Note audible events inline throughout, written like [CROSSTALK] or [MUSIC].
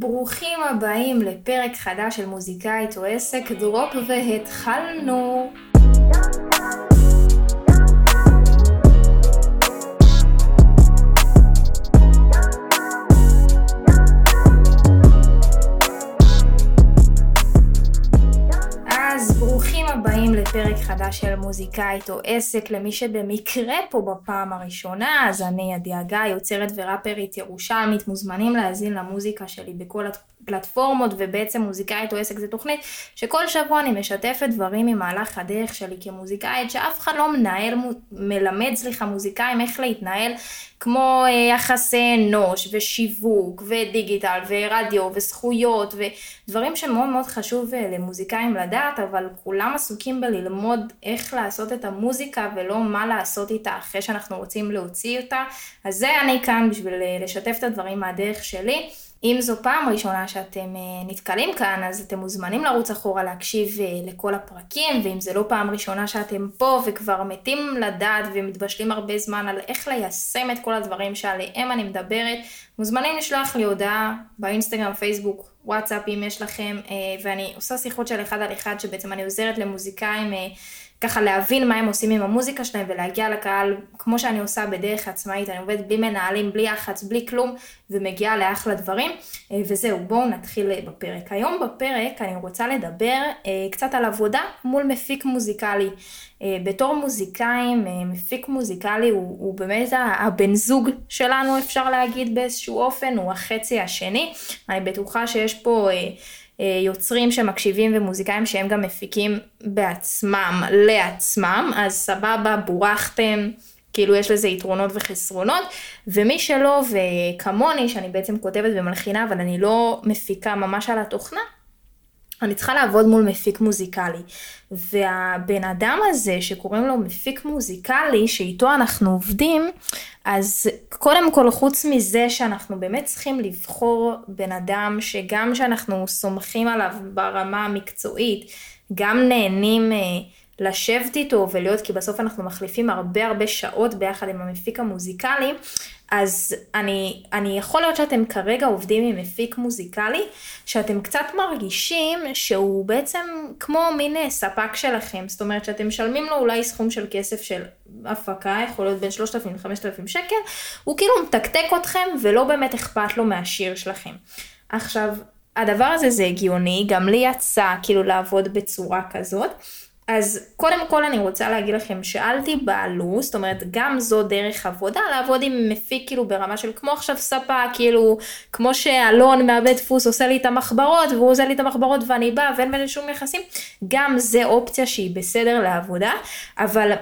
ברוכים הבאים לפרק חדש של מוזיקאית או עסק, דרופ והתחלנו. לפרק חדש של מוזיקאית או עסק. למי שבמקרה פה בפעם הראשונה, אז אני הגיא, יוצרת וראפרית ירושלמית, מוזמנים להאזין למוזיקה שלי בכל הפלטפורמות, ובעצם מוזיקאית או עסק זה תוכנית שכל שבוע אני משתפת דברים ממהלך הדרך שלי כמוזיקאית, שאף אחד לא מנהל, מלמד, סליחה, מוזיקאים איך להתנהל כמו אה, יחסי אנוש ושיווק ודיגיטל ורדיו וזכויות ודברים שמאוד מאוד חשוב אה, למוזיקאים לדעת, אבל כולם עסוקים בללמוד איך לעשות את המוזיקה ולא מה לעשות איתה אחרי שאנחנו רוצים להוציא אותה. אז זה אני כאן בשביל אה, לשתף את הדברים מהדרך שלי. אם זו פעם ראשונה שאתם אה, נתקלים כאן, אז אתם מוזמנים לרוץ אחורה להקשיב אה, לכל הפרקים, ואם זה לא פעם ראשונה שאתם פה וכבר מתים לדעת ומתבשלים הרבה זמן על איך ליישם את כל הדברים שעליהם אני מדברת, מוזמנים לשלוח לי הודעה באינסטגרם, פייסבוק, וואטסאפ אם יש לכם, אה, ואני עושה שיחות של אחד על אחד שבעצם אני עוזרת למוזיקאים ככה להבין מה הם עושים עם המוזיקה שלהם ולהגיע לקהל כמו שאני עושה בדרך עצמאית, אני עובדת בלי מנהלים, בלי לחץ, בלי כלום, ומגיעה לאחלה דברים. אה, וזהו, בואו נתחיל אה, בפרק. היום בפרק אני רוצה לדבר אה, קצת על עבודה מול מפיק מוזיקלי. בתור מוזיקאים, מפיק מוזיקלי הוא, הוא באמת הבן זוג שלנו אפשר להגיד באיזשהו אופן, הוא החצי השני. אני בטוחה שיש פה אה, יוצרים שמקשיבים ומוזיקאים שהם גם מפיקים בעצמם, לעצמם, אז סבבה, בורחתם. כאילו יש לזה יתרונות וחסרונות, ומי שלא, וכמוני, שאני בעצם כותבת ומלחינה, אבל אני לא מפיקה ממש על התוכנה, אני צריכה לעבוד מול מפיק מוזיקלי. והבן אדם הזה שקוראים לו מפיק מוזיקלי, שאיתו אנחנו עובדים, אז קודם כל, חוץ מזה שאנחנו באמת צריכים לבחור בן אדם שגם שאנחנו סומכים עליו ברמה המקצועית, גם נהנים... אה, לשבת איתו ולהיות, כי בסוף אנחנו מחליפים הרבה הרבה שעות ביחד עם המפיק המוזיקלי, אז אני, אני יכול להיות שאתם כרגע עובדים עם מפיק מוזיקלי, שאתם קצת מרגישים שהוא בעצם כמו מין אה, ספק שלכם, זאת אומרת שאתם משלמים לו אולי סכום של כסף של הפקה, יכול להיות בין 3,000 ל-5,000 שקל, הוא כאילו מתקתק אתכם ולא באמת אכפת לו מהשיר שלכם. עכשיו, הדבר הזה זה הגיוני, גם לי יצא כאילו לעבוד בצורה כזאת. אז קודם כל אני רוצה להגיד לכם שאל תיבהלו, זאת אומרת גם זו דרך עבודה, לעבוד עם מפיק כאילו ברמה של כמו עכשיו ספה, כאילו כמו שאלון מעבד דפוס עושה לי את המחברות והוא עושה לי את המחברות ואני באה ואין בינינו שום יחסים, גם זה אופציה שהיא בסדר לעבודה, אבל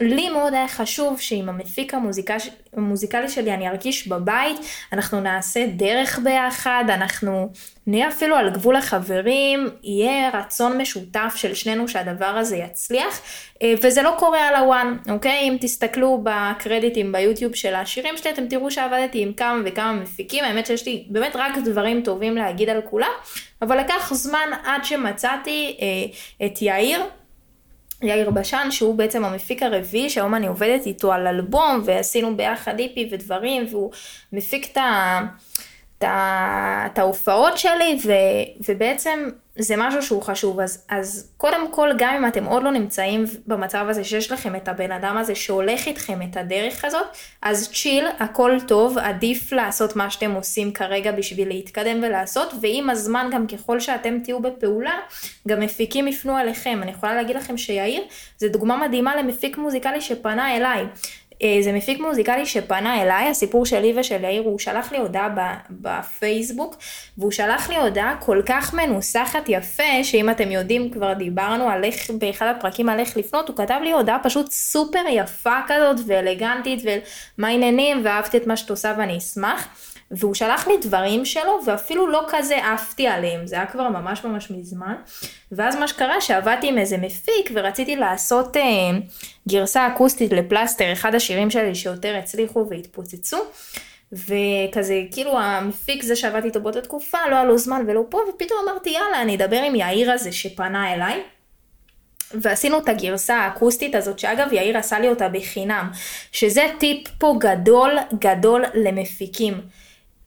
לי מאוד היה חשוב שעם המפיק המוזיקה, המוזיקלי שלי אני ארגיש בבית, אנחנו נעשה דרך ביחד, אנחנו נהיה אפילו על גבול החברים, יהיה רצון משותף של שנינו שהדבר הזה יצליח, אה, וזה לא קורה על הוואן, אוקיי? אם תסתכלו בקרדיטים ביוטיוב של השירים שלי, אתם תראו שעבדתי עם כמה וכמה מפיקים, האמת שיש לי באמת רק דברים טובים להגיד על כולם, אבל לקח זמן עד שמצאתי אה, את יאיר. יאיר בשן, שהוא בעצם המפיק הרביעי, שהיום אני עובדת איתו על אלבום, ועשינו ביחד איפי ודברים, והוא מפיק את ההופעות שלי, ו, ובעצם זה משהו שהוא חשוב. אז, אז קודם כל, גם אם אתם עוד לא נמצאים במצב הזה שיש לכם את הבן אדם הזה שהולך איתכם את הדרך הזאת, אז צ'יל, הכל טוב, עדיף לעשות מה שאתם עושים כרגע בשביל להתקדם ולעשות, ועם הזמן גם ככל שאתם תהיו בפעולה, גם מפיקים יפנו עליכם. אני יכולה להגיד לכם שיאיר זה דוגמה מדהימה למפיק מוזיקלי שפנה אליי. אה, זה מפיק מוזיקלי שפנה אליי, הסיפור שלי ושל יאיר, הוא שלח לי הודעה בפייסבוק, והוא שלח לי הודעה כל כך מנוסחת יפה, שאם אתם יודעים, כבר דיברנו על איך, באחד הפרקים על איך לפנות, הוא כתב לי הודעה פשוט סופר יפה כזאת ואלגנטית, ומה העניינים, ואהבתי את מה שאת עושה ואני אשמח. והוא שלח לי דברים שלו, ואפילו לא כזה עפתי עליהם, זה היה כבר ממש ממש מזמן. ואז מה שקרה, שעבדתי עם איזה מפיק, ורציתי לעשות אה, גרסה אקוסטית לפלסטר, אחד השירים שלי שיותר הצליחו והתפוצצו. וכזה, כאילו המפיק זה שעבדתי איתו באותה תקופה, לא היה לו זמן ולא פה, ופתאום אמרתי, יאללה, אני אדבר עם יאיר הזה שפנה אליי. ועשינו את הגרסה האקוסטית הזאת, שאגב יאיר עשה לי אותה בחינם, שזה טיפ פה גדול גדול למפיקים.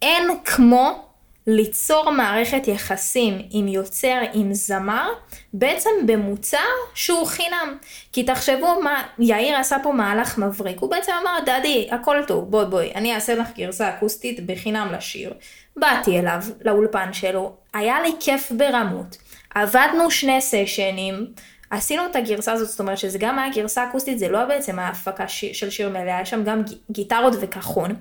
אין כמו ליצור מערכת יחסים עם יוצר, עם זמר, בעצם במוצר שהוא חינם. כי תחשבו מה, יאיר עשה פה מהלך מבריק, הוא בעצם אמר, דדי, הכל טוב, בואי בואי, אני אעשה לך גרסה אקוסטית בחינם לשיר. באתי אליו, לאולפן שלו, היה לי כיף ברמות. עבדנו שני סשנים, עשינו את הגרסה הזאת, זאת אומרת שזה גם היה גרסה אקוסטית, זה לא בעצם ההפקה של שיר מלאה, היה שם גם גיטרות וכחון.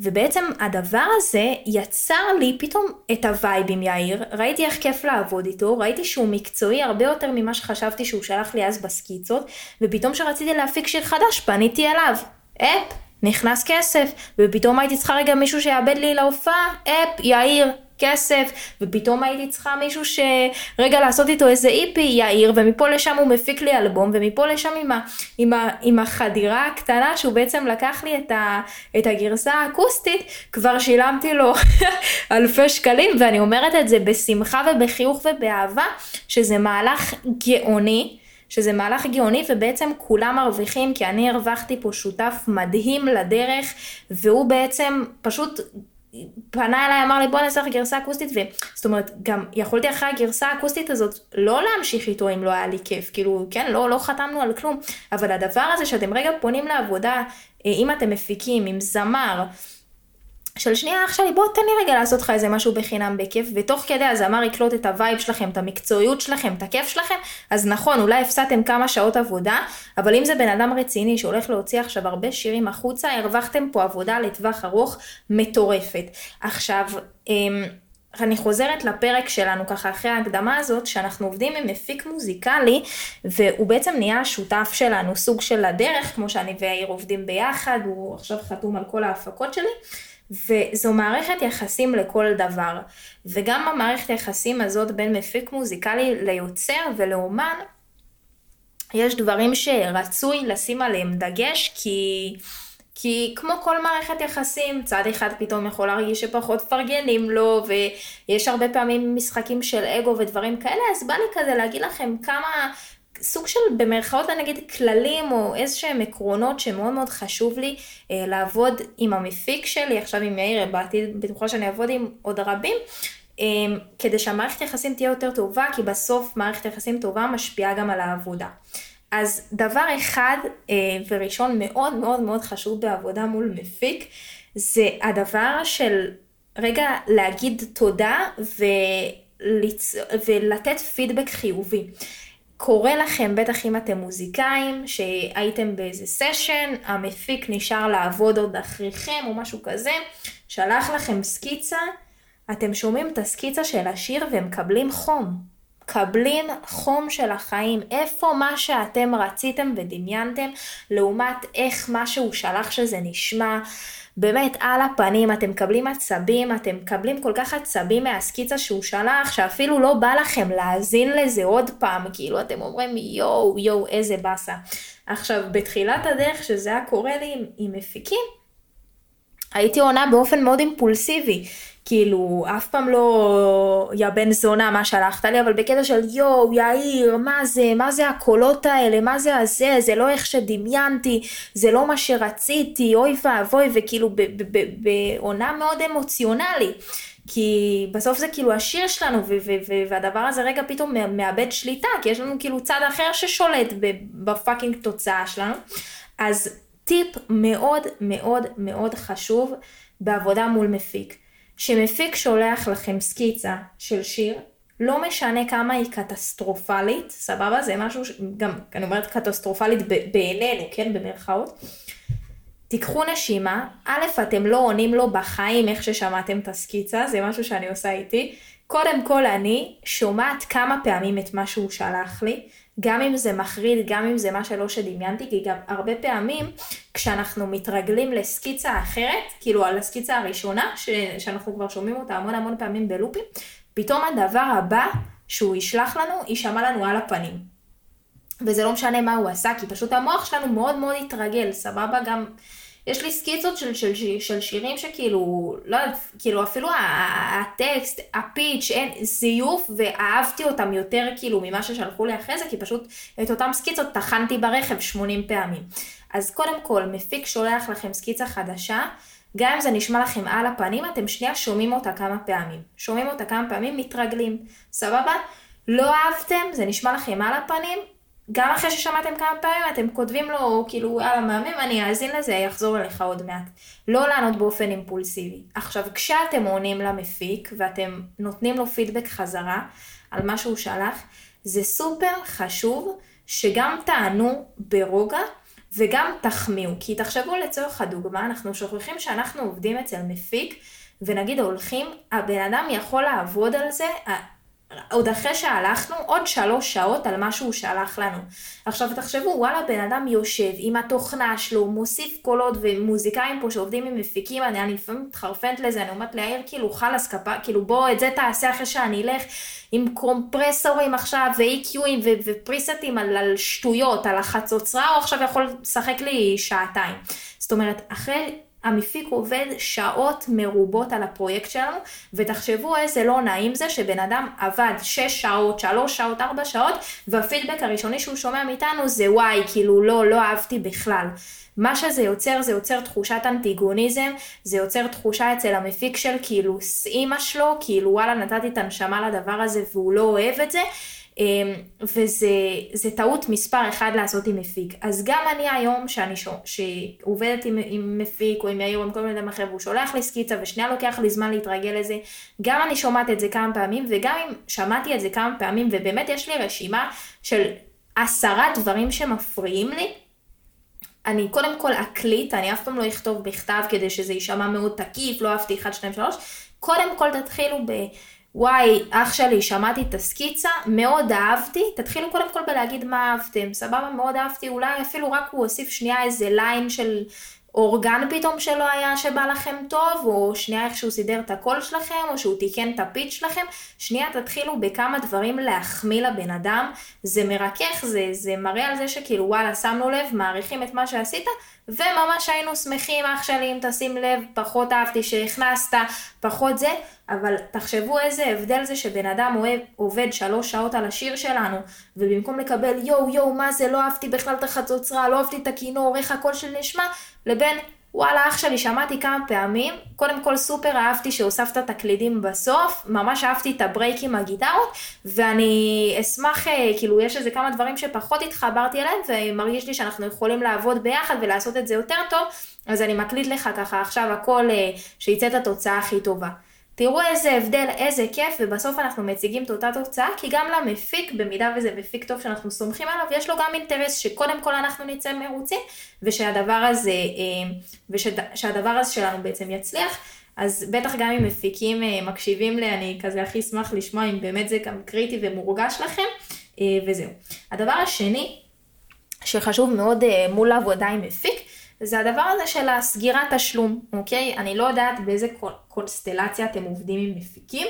ובעצם הדבר הזה יצר לי פתאום את ה vibe עם יאיר, ראיתי איך כיף לעבוד איתו, ראיתי שהוא מקצועי הרבה יותר ממה שחשבתי שהוא שלח לי אז בסקיצות, ופתאום כשרציתי להפיק שיר חדש פניתי אליו. אפ, נכנס כסף, ופתאום הייתי צריכה רגע מישהו שיעבד לי להופעה, אפ, יאיר, כסף, ופתאום הייתי צריכה מישהו שרגע לעשות איתו איזה EP יאיר, ומפה לשם הוא מפיק לי אלבום, ומפה לשם עם, ה, עם, ה, עם החדירה הקטנה שהוא בעצם לקח לי את, ה, את הגרסה האקוסטית, כבר שילמתי לו [LAUGHS] אלפי שקלים, ואני אומרת את זה בשמחה ובחיוך ובאהבה, שזה מהלך גאוני. שזה מהלך גאוני ובעצם כולם מרוויחים כי אני הרווחתי פה שותף מדהים לדרך והוא בעצם פשוט פנה אליי, אמר לי בוא נעשה לך גרסה אקוסטית, וזאת אומרת, גם יכולתי אחרי הגרסה האקוסטית הזאת לא להמשיך איתו אם לא היה לי כיף, כאילו, כן, לא, לא חתמנו על כלום, אבל הדבר הזה שאתם רגע פונים לעבודה, אה, אם אתם מפיקים עם זמר, של שנייה אח שלי בוא תן לי רגע לעשות לך איזה משהו בחינם בכיף ותוך כדי הזמר יקלוט את ה vibe שלכם, את המקצועיות שלכם, את הכיף שלכם אז נכון אולי הפסדתם כמה שעות עבודה אבל אם זה בן אדם רציני שהולך להוציא עכשיו הרבה שירים החוצה הרווחתם פה עבודה לטווח ארוך מטורפת. עכשיו אמ, אני חוזרת לפרק שלנו ככה אחרי ההקדמה הזאת, שאנחנו עובדים עם מפיק מוזיקלי, והוא בעצם נהיה השותף שלנו, סוג של הדרך, כמו שאני ויאיר עובדים ביחד, הוא עכשיו חתום על כל ההפקות שלי, וזו מערכת יחסים לכל דבר. וגם המערכת היחסים הזאת בין מפיק מוזיקלי ליוצר ולאומן, יש דברים שרצוי לשים עליהם דגש, כי... כי כמו כל מערכת יחסים, צד אחד פתאום יכול להרגיש שפחות מפרגנים לו, ויש הרבה פעמים משחקים של אגו ודברים כאלה, אז בא לי כזה להגיד לכם כמה סוג של במרכאות נגיד כללים או איזה שהם עקרונות שמאוד מאוד חשוב לי אה, לעבוד עם המפיק שלי, עכשיו עם יאיר, בעתיד בטוחה שאני אעבוד עם עוד רבים, אה, כדי שהמערכת יחסים תהיה יותר טובה, כי בסוף מערכת יחסים טובה משפיעה גם על העבודה. אז דבר אחד אה, וראשון מאוד מאוד מאוד חשוב בעבודה מול מפיק, זה הדבר של רגע להגיד תודה ולצ... ולתת פידבק חיובי. קורה לכם, בטח אם אתם מוזיקאים, שהייתם באיזה סשן, המפיק נשאר לעבוד עוד אחריכם או משהו כזה, שלח לכם סקיצה, אתם שומעים את הסקיצה של השיר והם מקבלים חום. מקבלים חום של החיים, איפה מה שאתם רציתם ודמיינתם, לעומת איך מה שהוא שלח שזה נשמע. באמת על הפנים, אתם מקבלים עצבים, אתם מקבלים כל כך עצבים מהסקיצה שהוא שלח, שאפילו לא בא לכם להאזין לזה עוד פעם, כאילו אתם אומרים יואו, יואו, איזה באסה. עכשיו, בתחילת הדרך שזה היה קורה לי עם, עם מפיקים, הייתי עונה באופן מאוד אימפולסיבי. כאילו, אף פעם לא, יא בן זונה, מה שלחת לי, אבל בקטע של יואו, יאיר, מה זה, מה זה הקולות האלה, מה זה הזה, זה לא איך שדמיינתי, זה לא מה שרציתי, אוי ואבוי, וכאילו בעונה מאוד אמוציונלי. כי בסוף זה כאילו השיר שלנו, והדבר הזה רגע פתאום מאבד שליטה, כי יש לנו כאילו צד אחר ששולט ב fucking תוצאה שלנו. אז טיפ מאוד מאוד מאוד חשוב בעבודה מול מפיק. שמפיק שולח לכם סקיצה של שיר, לא משנה כמה היא קטסטרופלית, סבבה? זה משהו, גם, אני אומרת קטסטרופלית בעינינו, כן? במרכאות. תיקחו נשימה, א', אתם לא עונים לו בחיים איך ששמעתם את הסקיצה, זה משהו שאני עושה איתי. קודם כל אני שומעת כמה פעמים את מה שהוא שלח לי, גם אם זה מחריד, גם אם זה מה שלא שדמיינתי, כי גם הרבה פעמים כשאנחנו מתרגלים לסקיצה אחרת, כאילו על הסקיצה הראשונה, ש... שאנחנו כבר שומעים אותה המון המון פעמים בלופים, פתאום הדבר הבא שהוא ישלח לנו, יישמע לנו על הפנים. וזה לא משנה מה הוא עשה, כי פשוט המוח שלנו מאוד מאוד התרגל, סבבה? גם יש לי סקיצות של, של, של, של שירים שכאילו, לא יודעת, כאילו אפילו הטקסט, הפיץ', אין, זיוף, ואהבתי אותם יותר כאילו ממה ששלחו לי אחרי זה, כי פשוט את אותם סקיצות טחנתי ברכב 80 פעמים. אז קודם כל, מפיק שולח לכם סקיצה חדשה, גם אם זה נשמע לכם על הפנים, אתם שנייה שומעים אותה כמה פעמים. שומעים אותה כמה פעמים, מתרגלים. סבבה? לא אהבתם, זה נשמע לכם על הפנים, גם אחרי ששמעתם כמה פעמים, אתם כותבים לו, כאילו, יאללה, מהמם, אני אאזין לזה, יחזור אליך עוד מעט. לא לענות באופן אימפולסיבי. עכשיו, כשאתם עונים למפיק, ואתם נותנים לו פידבק חזרה על מה שהוא שלח, זה סופר חשוב שגם תענו ברוגע וגם תחמיאו. כי תחשבו לצורך הדוגמה, אנחנו שוכחים שאנחנו עובדים אצל מפיק, ונגיד הולכים, הבן אדם יכול לעבוד על זה, עוד אחרי שהלכנו, עוד שלוש שעות על מה שהוא שלח לנו. עכשיו תחשבו, וואלה, בן אדם יושב עם התוכנה שלו, מוסיף קולות ומוזיקאים פה שעובדים עם מפיקים, אני, אני לפעמים מתחרפנת לזה, אני אומרת ליאיר, כאילו, חלאס כאילו, בוא, את זה תעשה אחרי שאני אלך עם קומפרסורים עכשיו, ו-EQים ופריסטים על, על שטויות, על החצוצרה, או עכשיו יכול לשחק לי שעתיים. זאת אומרת, אחרי המפיק עובד שעות מרובות על הפרויקט שלנו, ותחשבו איזה לא נעים זה שבן אדם עבד 6 שעות, 3 שעות, 4 שעות, והפידבק הראשוני שהוא שומע מאיתנו זה וואי, כאילו לא, לא אהבתי בכלל. מה שזה יוצר, זה יוצר תחושת אנטיגוניזם, זה יוצר תחושה אצל המפיק של כאילו אימא שלו, כאילו וואלה נתתי את הנשמה לדבר הזה והוא לא אוהב את זה, וזה טעות מספר אחד לעשות עם מפיק. אז גם אני היום, שאני שו, שעובדת עם, עם מפיק או עם יאיר או עם כל מיני אדם אחר, והוא שולח לי סקיצה ושנייה לוקח לי זמן להתרגל לזה, גם אני שומעת את זה כמה פעמים, וגם אם שמעתי את זה כמה פעמים, ובאמת יש לי רשימה של עשרה דברים שמפריעים לי, אני קודם כל אקליט, אני אף פעם לא אכתוב בכתב כדי שזה יישמע מאוד תקיף, לא אהבתי 1, 2, 3, קודם כל תתחילו ב... וואי, אח שלי, שמעתי את הסקיצה, מאוד אהבתי, תתחילו קודם כל בלהגיד מה אהבתם, סבבה, מאוד אהבתי, אולי אפילו רק הוא הוסיף שנייה איזה line של אורגן פתאום שלא היה שבא לכם טוב, או שנייה איך שהוא סידר את הקול שלכם, או שהוא תיקן את ה pitch שלכם, שנייה תתחילו בכמה דברים להחמיא לבן אדם, זה מרכך, זה, זה מראה על זה שכאילו וואלה, שמנו לב, מעריכים את מה שעשית, וממש היינו שמחים, אח שלי, אם תשים לב, פחות אהבתי שהכנסת, פחות זה, אבל תחשבו איזה הבדל זה שבן אדם אוהב, עובד שלוש שעות על השיר שלנו, ובמקום לקבל יואו יואו מה זה, לא אהבתי בכלל את החצוצרה, לא אהבתי את הכינור, איך הקול של נשמע, לבין וואלה אח שלי שמעתי כמה פעמים, קודם כל סופר אהבתי שהוספת את הקלידים בסוף, ממש אהבתי את הברייק עם הגיטרות, ואני אשמח, אה, כאילו יש איזה כמה דברים שפחות התחברתי אליהם, ומרגיש לי שאנחנו יכולים לעבוד ביחד ולעשות את זה יותר טוב, אז אני מקליט לך ככה עכשיו הכל אה, שיצא את התוצאה הכי טובה. תראו איזה הבדל, איזה כיף, ובסוף אנחנו מציגים את אותה תוצאה, כי גם למפיק, במידה וזה מפיק טוב שאנחנו סומכים עליו, יש לו גם אינטרס שקודם כל אנחנו נצא מרוצים, ושהדבר הזה, אה, ושהדבר הזה שלנו בעצם יצליח. אז בטח גם אם מפיקים אה, מקשיבים לי, אני כזה הכי אשמח לשמוע אם באמת זה גם קריטי ומורגש לכם, אה, וזהו. הדבר השני, שחשוב מאוד מול העבודה עם מפיק, זה הדבר הזה של הסגירת תשלום, אוקיי? אני לא יודעת באיזה קונסטלציה אתם עובדים עם מפיקים,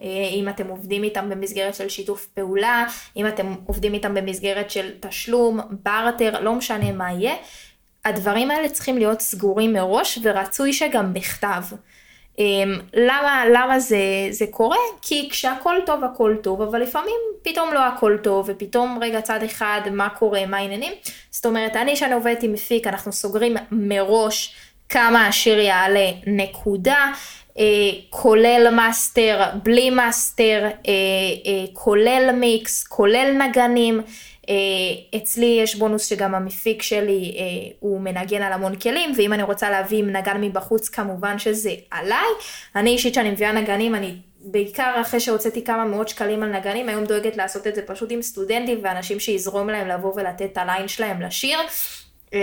אה, אם אתם עובדים איתם במסגרת של שיתוף פעולה, אם אתם עובדים איתם במסגרת של תשלום, בארטר, לא משנה מה יהיה. הדברים האלה צריכים להיות סגורים מראש ורצוי שגם בכתב. אמ, למה, למה זה, זה קורה? כי כשהכל טוב הכל טוב, אבל לפעמים פתאום לא הכל טוב, ופתאום רגע צד אחד מה קורה, מה העניינים. זאת אומרת, אני שאני עובדת עם מפיק, אנחנו סוגרים מראש כמה השיר יעלה נקודה. אה, כולל master, בלי master, אה, אה, כולל מיקס, כולל נגנים. אה, אצלי יש בונוס שגם המפיק שלי אה, הוא מנגן על המון כלים, ואם אני רוצה להביא נגן מבחוץ כמובן שזה עליי. אני אישית שאני מביאה נגנים, אני בעיקר אחרי שהוצאתי כמה מאות שקלים על נגנים, היום דואגת לעשות את זה פשוט עם סטודנטים ואנשים שיזרום להם לבוא ולתת את ה line שלהם לשיר. אה,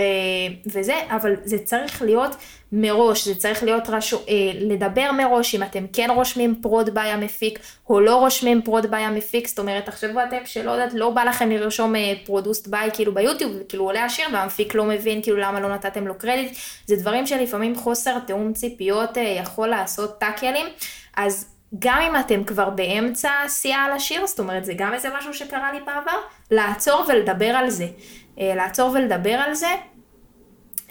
וזה, אבל זה צריך להיות מראש, זה צריך להיות רש... אה, לדבר מראש אם אתם כן רושמים prod by המפיק או לא רושמים prod by המפיק, זאת אומרת תחשבו אתם שלא יודעת, לא בא לכם לרשום produced אה, by כאילו ביוטיוב, כאילו עולה השיר והמפיק לא מבין כאילו למה לא נתתם לו קרדיט, זה דברים שלפעמים חוסר תיאום ציפיות יכול לעשות טאקלים, אז גם אם אתם כבר באמצע עשייה על השיר, זאת אומרת זה גם איזה משהו שקרה לי בעבר, לעצור ולדבר על זה. אה, לעצור ולדבר על זה.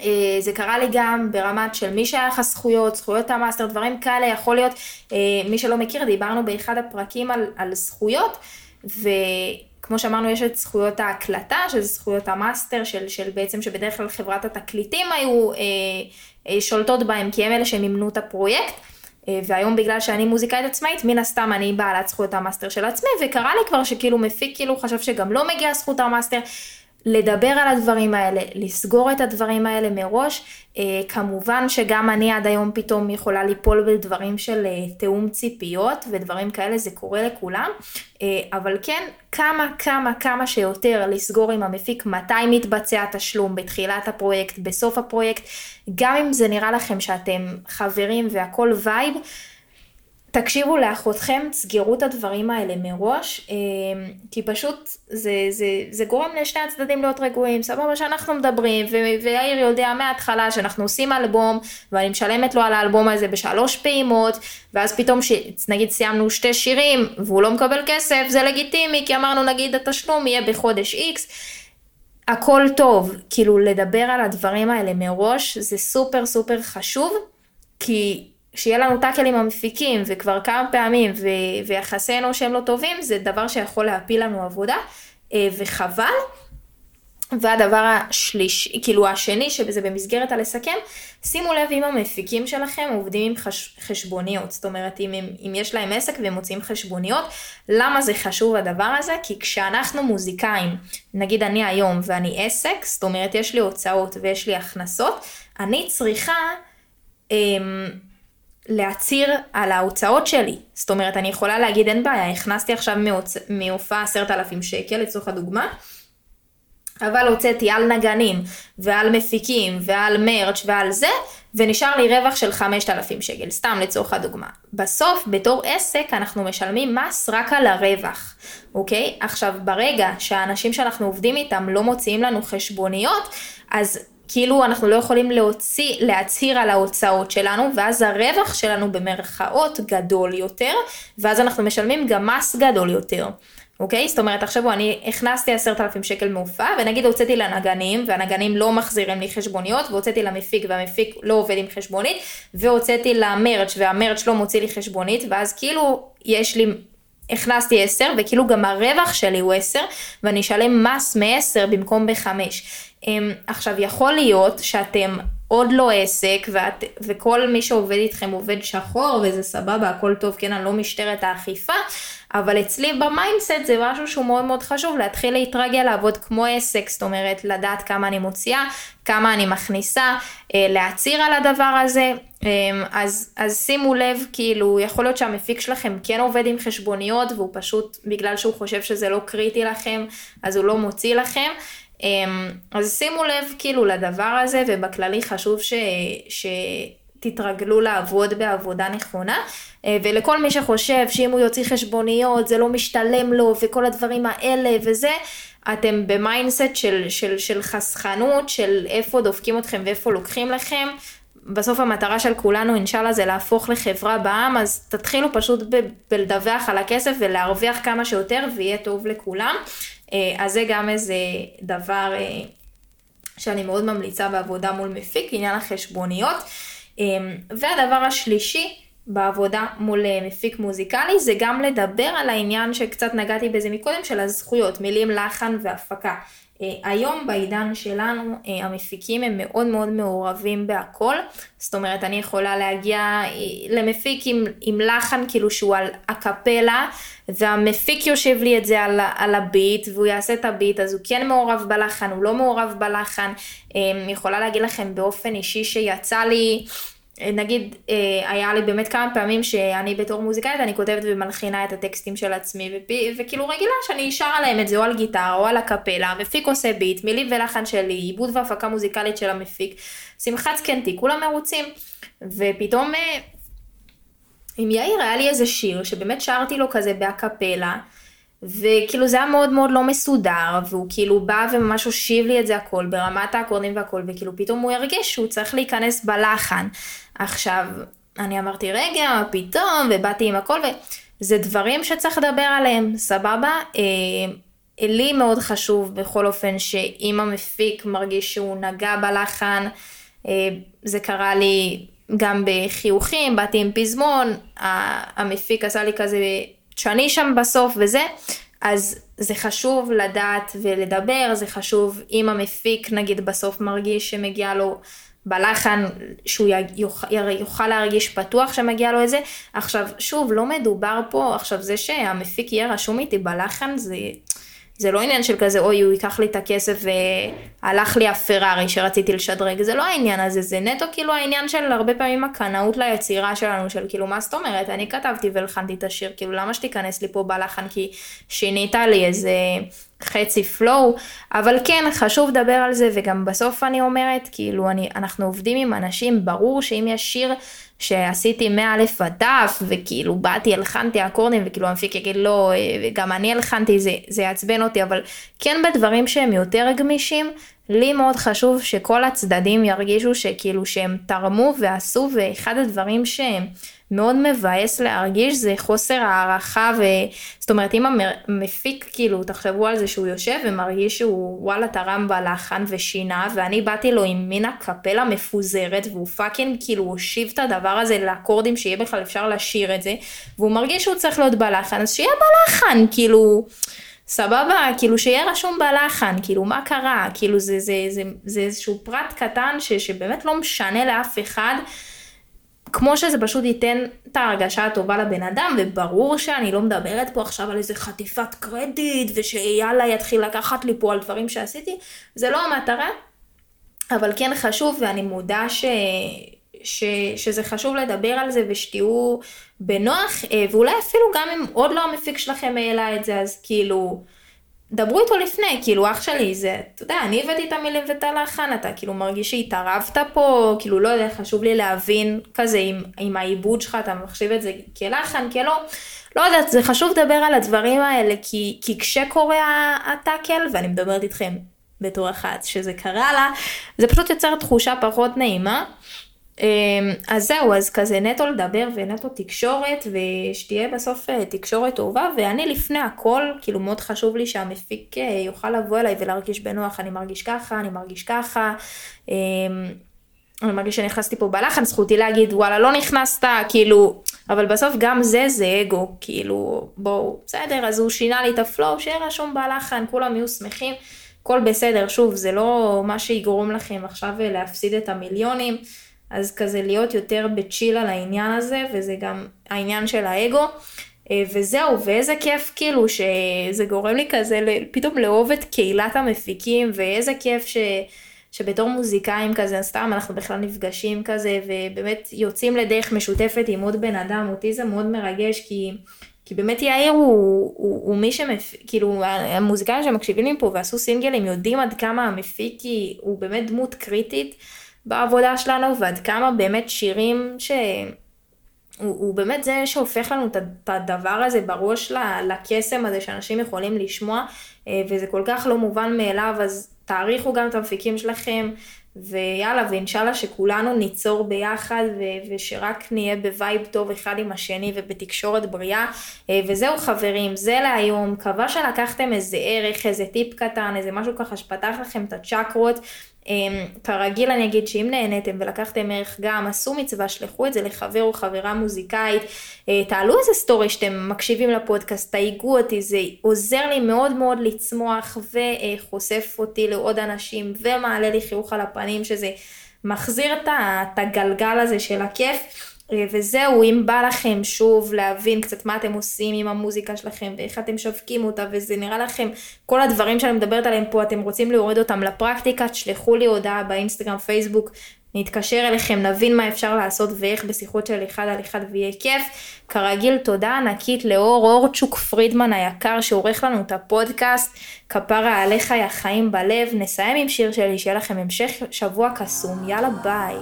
אה, זה קרה לי גם ברמת של מי שהיה לך זכויות, זכויות המאסטר, דברים כאלה, יכול להיות, אה, מי שלא מכיר, דיברנו באחד הפרקים על, על זכויות, וכמו שאמרנו, יש את זכויות ההקלטה, שזה זכויות המאסטר, של, של בעצם שבדרך כלל חברת התקליטים היו אה, אה, שולטות בהם, כי הם אלה שמימנו את הפרויקט. אה, והיום בגלל שאני מוזיקאית עצמאית, מן הסתם אני בעלת זכויות המאסטר של עצמי, וקרה לי כבר שכאילו מפיק כאילו חשב שגם לא מגיעה זכות המאסטר, לדבר על הדברים האלה, לסגור את הדברים האלה מראש. אה, כמובן שגם אני עד היום פתאום יכולה ליפול בדברים של אה, תיאום ציפיות ודברים כאלה, זה קורה לכולם. אה, אבל כן, כמה, כמה, כמה שיותר לסגור עם המפיק מתי מתבצע התשלום, בתחילת הפרויקט, בסוף הפרויקט, גם אם זה נראה לכם שאתם חברים והכל vibe. תקשיבו לאחותכם, תסגרו את הדברים האלה מראש, אמ, כי פשוט זה, זה, זה גורם לשני הצדדים להיות רגועים, סבבה שאנחנו מדברים, ויאיר יודע מההתחלה שאנחנו עושים אלבום, ואני משלמת לו על האלבום הזה בשלוש פעימות, ואז פתאום ש... נגיד סיימנו שתי שירים, והוא לא מקבל כסף, זה לגיטימי, כי אמרנו נגיד התשלום יהיה בחודש איקס. הכל טוב, כאילו לדבר על הדברים האלה מראש, זה סופר סופר חשוב, כי שיהיה לנו טאקל עם המפיקים וכבר כמה פעמים ו- ויחסינו שהם לא טובים, זה דבר שיכול להפיל לנו עבודה אה, וחבל. והדבר השלישי, כאילו השני, שזה במסגרת הלסכם, שימו לב אם המפיקים שלכם עובדים עם חש, חשבוניות. זאת אומרת, אם, אם יש להם עסק והם מוציאים חשבוניות, למה זה חשוב הדבר הזה? כי כשאנחנו מוזיקאים, נגיד אני היום ואני עסק, זאת אומרת, יש לי הוצאות ויש לי הכנסות, אני צריכה... אמ, להצהיר על ההוצאות שלי. זאת אומרת, אני יכולה להגיד, אין בעיה, הכנסתי עכשיו מהופעה עשרת אלפים שקל, לצורך הדוגמה, אבל הוצאתי על נגנים, ועל מפיקים, ועל מרץ' ועל זה, ונשאר לי רווח של 5,000 שקל, סתם לצורך הדוגמה. בסוף, בתור עסק, אנחנו משלמים מס רק על הרווח, אוקיי? עכשיו, ברגע שהאנשים שאנחנו עובדים איתם לא מוציאים לנו חשבוניות, אז כאילו אנחנו לא יכולים להוציא, להצהיר על ההוצאות שלנו, ואז הרווח שלנו במרכאות גדול יותר, ואז אנחנו משלמים גם מס גדול יותר. אוקיי? זאת אומרת, עכשיו אני הכנסתי עשרת אלפים שקל מהופעה, ונגיד הוצאתי לנגנים, והנגנים לא מחזירים לי חשבוניות, והוצאתי למפיק, והמפיק לא עובד עם חשבונית, והוצאתי למרץ', והמרץ' לא מוציא לי חשבונית, ואז כאילו יש לי הכנסתי 10 וכאילו גם הרווח שלי הוא 10 ואני אשלם מס מ-10 במקום ב-5. אמ, עכשיו יכול להיות שאתם עוד לא עסק ואת, וכל מי שעובד איתכם עובד שחור וזה סבבה הכל טוב כן אני לא משטרת האכיפה אבל אצלי ב mindset זה משהו שהוא מאוד מאוד חשוב להתחיל להתרגל לעבוד כמו עסק זאת אומרת לדעת כמה אני מוציאה כמה אני מכניסה אה, להצהיר על הדבר הזה. אמ, אז, אז שימו לב כאילו יכול להיות שהמפיק שלכם כן עובד עם חשבוניות והוא פשוט בגלל שהוא חושב שזה לא קריטי לכם אז הוא לא מוציא לכם. אמ, אז שימו לב כאילו לדבר הזה, ובכללי חשוב ש... שתתרגלו לעבוד בעבודה נכונה. אה, ולכל מי שחושב שאם הוא יוציא חשבוניות זה לא משתלם לו וכל הדברים האלה וזה, אתם ב mindset של, של, של חסכנות, של איפה דופקים אתכם ואיפה לוקחים לכם. בסוף המטרה של כולנו אינשאללה זה להפוך לחברה בע"מ, אז תתחילו פשוט ב- בלדווח על הכסף ולהרוויח כמה שיותר ויהיה טוב לכולם. אה, אז זה גם איזה דבר אה, שאני מאוד ממליצה בעבודה מול מפיק, עניין החשבוניות. אה, והדבר השלישי, בעבודה מול מפיק מוזיקלי זה גם לדבר על העניין שקצת נגעתי בזה מקודם של הזכויות, מילים, לחן והפקה. אה, היום בעידן שלנו אה, המפיקים הם מאוד מאוד מעורבים בהכל, זאת אומרת אני יכולה להגיע אה, למפיק עם, עם לחן כאילו שהוא על הקפלה והמפיק יושב לי את זה על, על הביט והוא יעשה את הביט אז הוא כן מעורב בלחן, הוא לא מעורב בלחן, יכולה להגיד לכם באופן אישי שיצא לי נגיד, אה, היה לי באמת כמה פעמים שאני בתור מוזיקאית, אני כותבת ומלחינה את הטקסטים של עצמי, ופי, וכאילו רגילה שאני אשאר עליהם את זה או על גיטרה או על הקפלה, המפיק עושה ביט, מילים ולחן שלי, עיבוד והפקה מוזיקלית של המפיק, שמחת זקנתי, כולם מרוצים, ופתאום אה, עם יאיר היה לי איזה שיר שבאמת שרתי לו כזה בהקפלה, וכאילו זה היה מאוד מאוד לא מסודר, והוא כאילו בא וממש הושיב לי את זה הכל ברמת האקורדים והכל, וכאילו פתאום הוא הרגיש שהוא צריך להיכנס בלחן. עכשיו, אני אמרתי, רגע, מה פתאום, ובאתי עם הכל, וזה דברים שצריך לדבר עליהם, סבבה? אה, לי מאוד חשוב בכל אופן שאם המפיק מרגיש שהוא נגע בלחן, אה, זה קרה לי גם בחיוכים, באתי עם פזמון, המפיק עשה לי כזה שאני שם בסוף וזה, אז זה חשוב לדעת ולדבר, זה חשוב אם המפיק נגיד בסוף מרגיש שמגיע לו בלחן שהוא יוכל, יוכל להרגיש פתוח שמגיע לו את זה. עכשיו, שוב, לא מדובר פה, עכשיו זה שהמפיק יהיה רשום איתי בלחן זה... זה לא עניין של כזה, אוי, הוא ייקח לי את הכסף והלך לי הפרארי שרציתי לשדרג, זה לא העניין הזה, זה נטו כאילו העניין של הרבה פעמים הקנאות ליצירה שלנו, של כאילו, מה זאת אומרת, אני כתבתי והלחנתי את השיר, כאילו, למה שתיכנס לי פה בלחן? כי שינית לי איזה חצי פלואו, אבל כן, חשוב לדבר על זה, וגם בסוף אני אומרת, כאילו, אני, אנחנו עובדים עם אנשים, ברור שאם יש שיר שעשיתי מא' עד ת', וכאילו באתי, הלחנתי אקורדים, וכאילו המפיק יגיד לא, גם אני הלחנתי, זה, זה יעצבן אותי, אבל כן בדברים שהם יותר גמישים, לי מאוד חשוב שכל הצדדים ירגישו שכאילו שהם תרמו ועשו, ואחד הדברים שהם... מאוד מבאס להרגיש זה חוסר הערכה ו... זאת אומרת אם המפיק כאילו תחשבו על זה שהוא יושב ומרגיש שהוא וואלה תרם בלחן ושינה ואני באתי לו עם מין אקפלה מפוזרת והוא fucking כאילו הושיב את הדבר הזה לאקורדים שיהיה בכלל אפשר לשיר את זה והוא מרגיש שהוא צריך להיות בלחן אז שיהיה בלחן כאילו סבבה, כאילו שיהיה רשום בלחן, כאילו מה קרה, כאילו זה, זה, זה, זה איזשהו פרט קטן ש, שבאמת לא משנה לאף אחד. כמו שזה פשוט ייתן את ההרגשה הטובה לבן אדם, וברור שאני לא מדברת פה עכשיו על איזה חטיפת קרדיט, ושיאללה יתחיל לקחת לי פה על דברים שעשיתי, זה לא המטרה, אבל כן חשוב, ואני מודה ש... ש... שזה חשוב לדבר על זה ושתהיו בנוח, אה, ואולי אפילו גם אם עוד לא המפיק שלכם העלה את זה, אז כאילו... דברו איתו לפני, כאילו אח שלי זה, אתה יודע, אני הבאתי את המילים ואת הלחן, אתה כאילו מרגיש שהתערבת פה, כאילו לא יודע, חשוב לי להבין כזה עם, עם העיבוד שלך, אתה מחשיב את זה כלחן, כלא, לא יודעת, זה חשוב לדבר על הדברים האלה, כי, כי כשקורה הטאקל, ואני מדברת איתכם בתור אחת שזה קרה לה, זה פשוט יוצר תחושה פחות נעימה. אמ, אז זהו, אז כזה נטו לדבר ונטו תקשורת, ושתהיה בסוף אה, תקשורת טובה, ואני לפני הכל, כאילו מאוד חשוב לי שהמפיק אה, יוכל לבוא אליי ולהרגיש בנוח, אני מרגיש ככה, אני מרגיש ככה. אמ, אני מרגיש שנכנסתי פה בלחן, זכותי להגיד וואלה לא נכנסת, כאילו, אבל בסוף גם זה זה אגו, כאילו, בואו, בסדר, אז הוא שינה לי את הפלואו, שיהיה רשום בלחן, כולם יהיו שמחים, הכל בסדר, שוב, זה לא מה שיגרום לכם עכשיו אה, להפסיד את המיליונים. אז כזה להיות יותר בצ'יל על העניין הזה, וזה גם העניין של האגו. אה, וזהו, ואיזה כיף כאילו שזה גורם לי כזה פתאום לאהוב את קהילת המפיקים, ואיזה כיף ש... שבתור מוזיקאים כזה, סתם אנחנו בכלל נפגשים כזה, ובאמת יוצאים לדרך משותפת עם עוד בן אדם, אותי זה מאוד מרגש, כי, כי באמת יאיר הוא, הוא, הוא מי שמפ... כאילו, המוזיקאים שמקשיבים לי פה ועשו סינגלים יודעים עד כמה המפיק הוא באמת דמות קריטית. בעבודה שלנו, ועד כמה באמת שירים ש... הוא, הוא באמת זה שהופך לנו את הדבר הזה בראש לקסם הזה שאנשים יכולים לשמוע, אה, וזה כל כך לא מובן מאליו, אז תעריכו גם את המפיקים שלכם, ויאללה, ואינשאללה שכולנו ניצור ביחד, ו- ושרק נהיה ב vibe טוב אחד עם השני ובתקשורת בריאה. אה, וזהו חברים, זה להיום, מקווה שלקחתם איזה ערך, איזה טיפ קטן, איזה משהו ככה שפתח לכם את הצ'קרות. אמ, כרגיל אני אגיד שאם נהניתם ולקחתם ערך גם, עשו מצווה, שלחו את זה לחבר או חברה מוזיקאית, אה, תעלו איזה סטורי שאתם מקשיבים לפודקאסט, תייגו אותי, זה עוזר לי מאוד מאוד לצמוח וחושף אותי לעוד אנשים ומעלה לי חיוך על הפנים, שזה מחזיר את הגלגל הזה של הכיף. אה, וזהו, אם בא לכם שוב להבין קצת מה אתם עושים עם המוזיקה שלכם ואיך אתם שווקים אותה וזה נראה לכם, כל הדברים שאני מדברת עליהם פה, אתם רוצים להוריד אותם לפרקטיקה, תשלחו לי הודעה באינסטגרם, פייסבוק, נתקשר אליכם, נבין מה אפשר לעשות ואיך בשיחות של אחד על אחד ויהיה כיף. כרגיל, תודה ענקית לאור אורצ'וק פרידמן היקר שעורך לנו את הפודקאסט, כפרה עליך יא חיים בלב. נסיים עם שיר שלי, שיהיה לכם המשך שבוע קסום, יאללה ביי.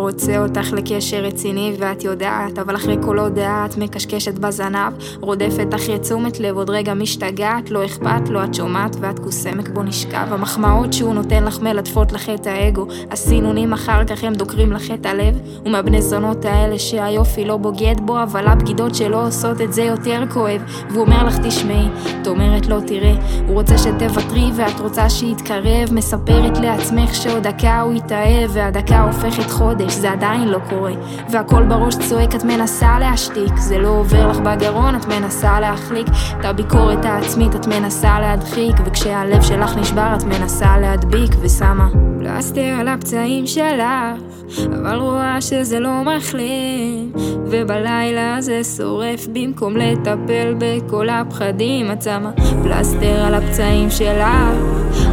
רוצה אותך לקשר רציני ואת יודעת, אבל אחרי כל הודעה את מקשקשת בזנב, רודפת אחרי תשומת לב, עוד רגע משתגעת, לא אכפת לו, את שומעת ואת קוסמק בו נשכב. המחמאות שהוא נותן לך מלטפות לך את האגו, הסינונים אחר כך הם דוקרים לך את הלב, ומהבני זונות האלה שהיופי לא בוגד בו, אבל הבגידות שלא עושות את זה יותר כואב, והוא אומר לך תשמעי, את אומרת לא תראה, הוא רוצה שתוותרי ואת רוצה שיתקרב, מספרת לעצמך שעוד דקה הוא יתאהב, והדקה הופכת חודש, זה עדיין לא קורה. והכל בראש צועק, את מנסה להשתיק, זה לא עובר לך בגרון, את מנסה להחליק. את הביקורת העצמית את מנסה להדחיק, וכשהלב שלך נשבר את מנסה להדביק, ושמה פלסטר על הפצעים שלך, אבל רואה שזה לא מחלים, ובלילה זה שורף במקום לטפל בכל הפחדים, את שמה פלסטר על הפצעים שלך,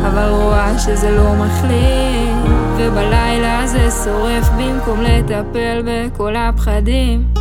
אבל רואה שזה לא מחלים, ובלילה זה שורף במקום לטפל בכל הפחדים.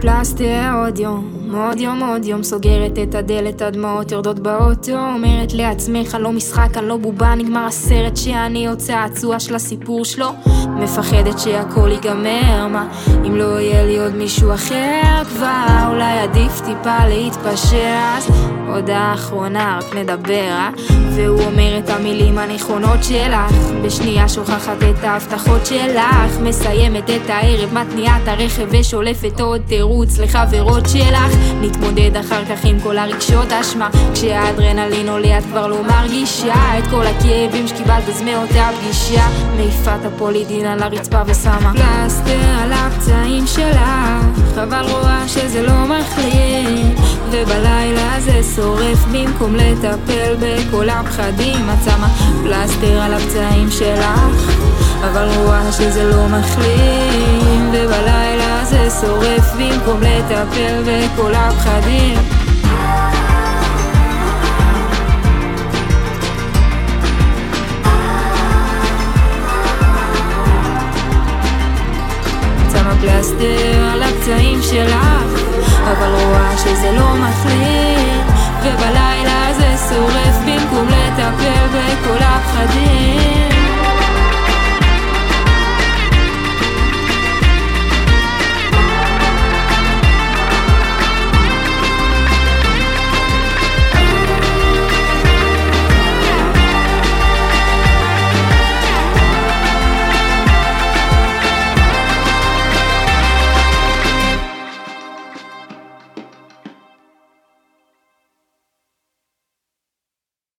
פלסטר עוד יום, עוד יום עוד יום סוגרת את הדלת, הדמעות יורדות באוטו אומרת לעצמך, לא משחק, אני לא בובה, נגמר הסרט שאני עוד צעצוע של הסיפור שלו מפחדת שהכל ייגמר, מה אם לא יהיה לי עוד מישהו אחר כבר אולי עדיף טיפה להתפשר. אז הודעה אחרונה, רק נדבר, אה? והוא אומר את המילים הנכונות שלך. בשנייה שוכחת את ההבטחות שלך מסיימת את הערב, מתניעה את הרכב ושולפת עוד תירוץ לחברות שלך נתמודד אחר כך עם כל הרגשות אשמה. כשהאדרנלין עולה את כבר לא מרגישה. את כל הכאבים שקיבלת אז מאותה פגישה. מעיפה את הפולידין על הרצפה ושמה. פלסטר על הפצעים שלך אבל רואה שזה לא מחליט ובלילה זה שורף במקום לטפל בכל הפחדים. את שמה פלסטר על הפצעים שלך אבל רואה שזה לא מחלים ובלילה זה שורף במקום לטפל בכל הפחדים. פלסטר על הפצעים שלך אבל רואה שזה לא מחליט ובלילה זה שורף במקום לטפל בכל הפחדים